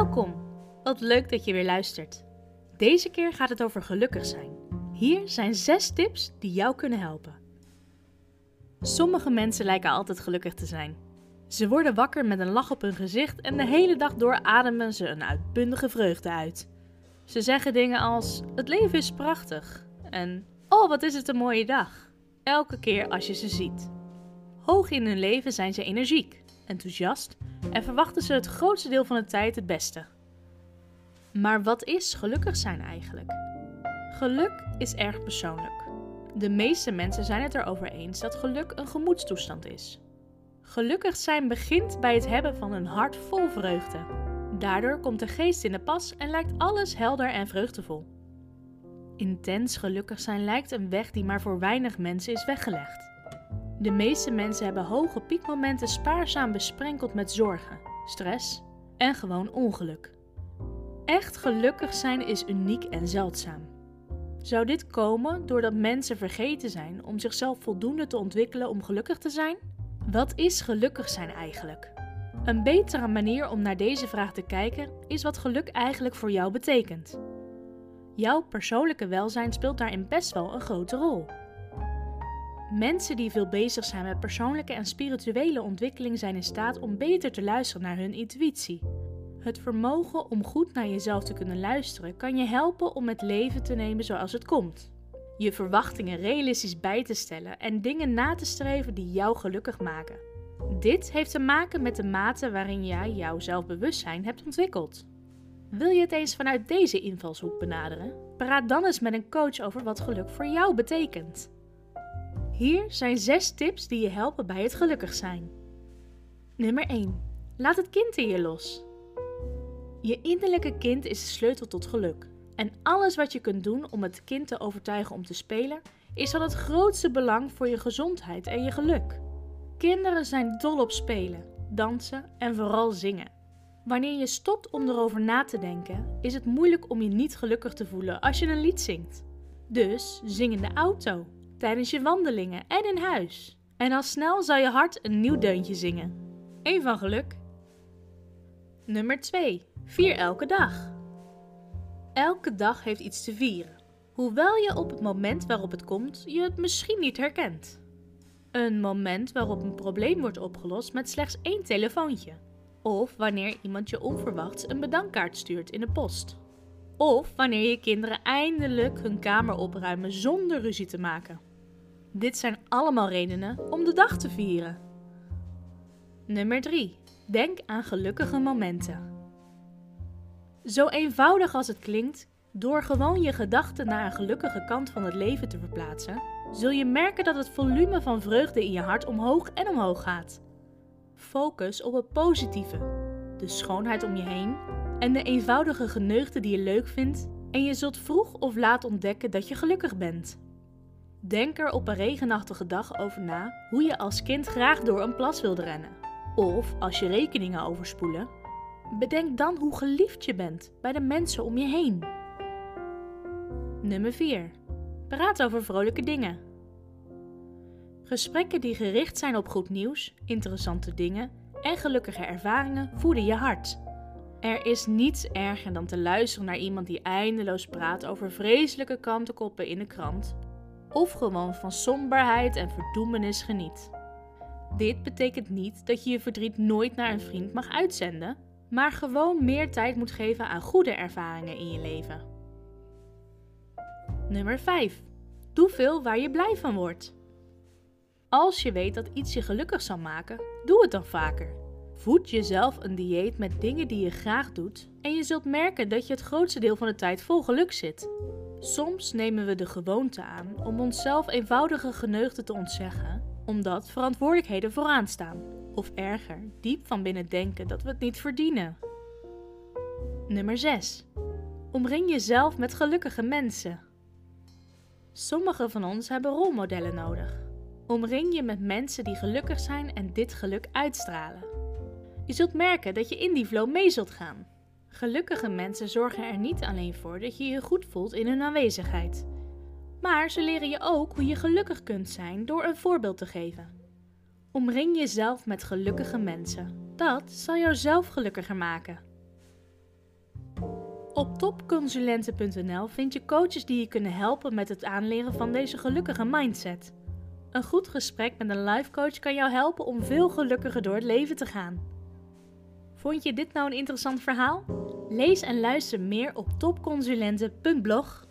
Welkom! Wat leuk dat je weer luistert. Deze keer gaat het over gelukkig zijn. Hier zijn zes tips die jou kunnen helpen. Sommige mensen lijken altijd gelukkig te zijn. Ze worden wakker met een lach op hun gezicht en de hele dag door ademen ze een uitbundige vreugde uit. Ze zeggen dingen als: Het leven is prachtig en Oh, wat is het een mooie dag. Elke keer als je ze ziet. Hoog in hun leven zijn ze energiek, enthousiast en verwachten ze het grootste deel van de tijd het beste. Maar wat is gelukkig zijn eigenlijk? Geluk is erg persoonlijk. De meeste mensen zijn het erover eens dat geluk een gemoedstoestand is. Gelukkig zijn begint bij het hebben van een hart vol vreugde. Daardoor komt de geest in de pas en lijkt alles helder en vreugdevol. Intens gelukkig zijn lijkt een weg die maar voor weinig mensen is weggelegd. De meeste mensen hebben hoge piekmomenten spaarzaam besprenkeld met zorgen, stress en gewoon ongeluk. Echt gelukkig zijn is uniek en zeldzaam. Zou dit komen doordat mensen vergeten zijn om zichzelf voldoende te ontwikkelen om gelukkig te zijn? Wat is gelukkig zijn eigenlijk? Een betere manier om naar deze vraag te kijken is wat geluk eigenlijk voor jou betekent. Jouw persoonlijke welzijn speelt daarin best wel een grote rol. Mensen die veel bezig zijn met persoonlijke en spirituele ontwikkeling zijn in staat om beter te luisteren naar hun intuïtie. Het vermogen om goed naar jezelf te kunnen luisteren kan je helpen om het leven te nemen zoals het komt. Je verwachtingen realistisch bij te stellen en dingen na te streven die jou gelukkig maken. Dit heeft te maken met de mate waarin jij jouw zelfbewustzijn hebt ontwikkeld. Wil je het eens vanuit deze invalshoek benaderen? Praat dan eens met een coach over wat geluk voor jou betekent. Hier zijn zes tips die je helpen bij het gelukkig zijn. Nummer 1. Laat het kind in je los. Je innerlijke kind is de sleutel tot geluk. En alles wat je kunt doen om het kind te overtuigen om te spelen, is van het grootste belang voor je gezondheid en je geluk. Kinderen zijn dol op spelen, dansen en vooral zingen. Wanneer je stopt om erover na te denken, is het moeilijk om je niet gelukkig te voelen als je een lied zingt. Dus zing in de auto, tijdens je wandelingen en in huis. En al snel zal je hart een nieuw deuntje zingen. Eén van geluk. Nummer 2. Vier elke dag. Elke dag heeft iets te vieren. Hoewel je op het moment waarop het komt je het misschien niet herkent. Een moment waarop een probleem wordt opgelost met slechts één telefoontje. Of wanneer iemand je onverwachts een bedankkaart stuurt in de post. Of wanneer je kinderen eindelijk hun kamer opruimen zonder ruzie te maken. Dit zijn allemaal redenen om de dag te vieren. Nummer 3. Denk aan gelukkige momenten. Zo eenvoudig als het klinkt, door gewoon je gedachten naar een gelukkige kant van het leven te verplaatsen, zul je merken dat het volume van vreugde in je hart omhoog en omhoog gaat. Focus op het positieve, de schoonheid om je heen en de eenvoudige geneugten die je leuk vindt en je zult vroeg of laat ontdekken dat je gelukkig bent. Denk er op een regenachtige dag over na hoe je als kind graag door een plas wilde rennen. Of als je rekeningen overspoelen, bedenk dan hoe geliefd je bent bij de mensen om je heen. Nummer 4. Praat over vrolijke dingen. Gesprekken die gericht zijn op goed nieuws, interessante dingen en gelukkige ervaringen voeden je hart. Er is niets erger dan te luisteren naar iemand die eindeloos praat over vreselijke kantenkoppen in de krant of gewoon van somberheid en verdoemenis geniet. Dit betekent niet dat je je verdriet nooit naar een vriend mag uitzenden, maar gewoon meer tijd moet geven aan goede ervaringen in je leven. Nummer 5. Doe veel waar je blij van wordt. Als je weet dat iets je gelukkig zal maken, doe het dan vaker. Voed jezelf een dieet met dingen die je graag doet en je zult merken dat je het grootste deel van de tijd vol geluk zit. Soms nemen we de gewoonte aan om onszelf eenvoudige geneugten te ontzeggen, omdat verantwoordelijkheden vooraan staan. Of erger, diep van binnen denken dat we het niet verdienen. Nummer 6. Omring jezelf met gelukkige mensen. Sommigen van ons hebben rolmodellen nodig. Omring je met mensen die gelukkig zijn en dit geluk uitstralen. Je zult merken dat je in die flow mee zult gaan. Gelukkige mensen zorgen er niet alleen voor dat je je goed voelt in hun aanwezigheid, maar ze leren je ook hoe je gelukkig kunt zijn door een voorbeeld te geven. Omring jezelf met gelukkige mensen. Dat zal jouzelf gelukkiger maken. Op topconsulenten.nl vind je coaches die je kunnen helpen met het aanleren van deze gelukkige mindset. Een goed gesprek met een lifecoach kan jou helpen om veel gelukkiger door het leven te gaan. Vond je dit nou een interessant verhaal? Lees en luister meer op topconsulenten.blog.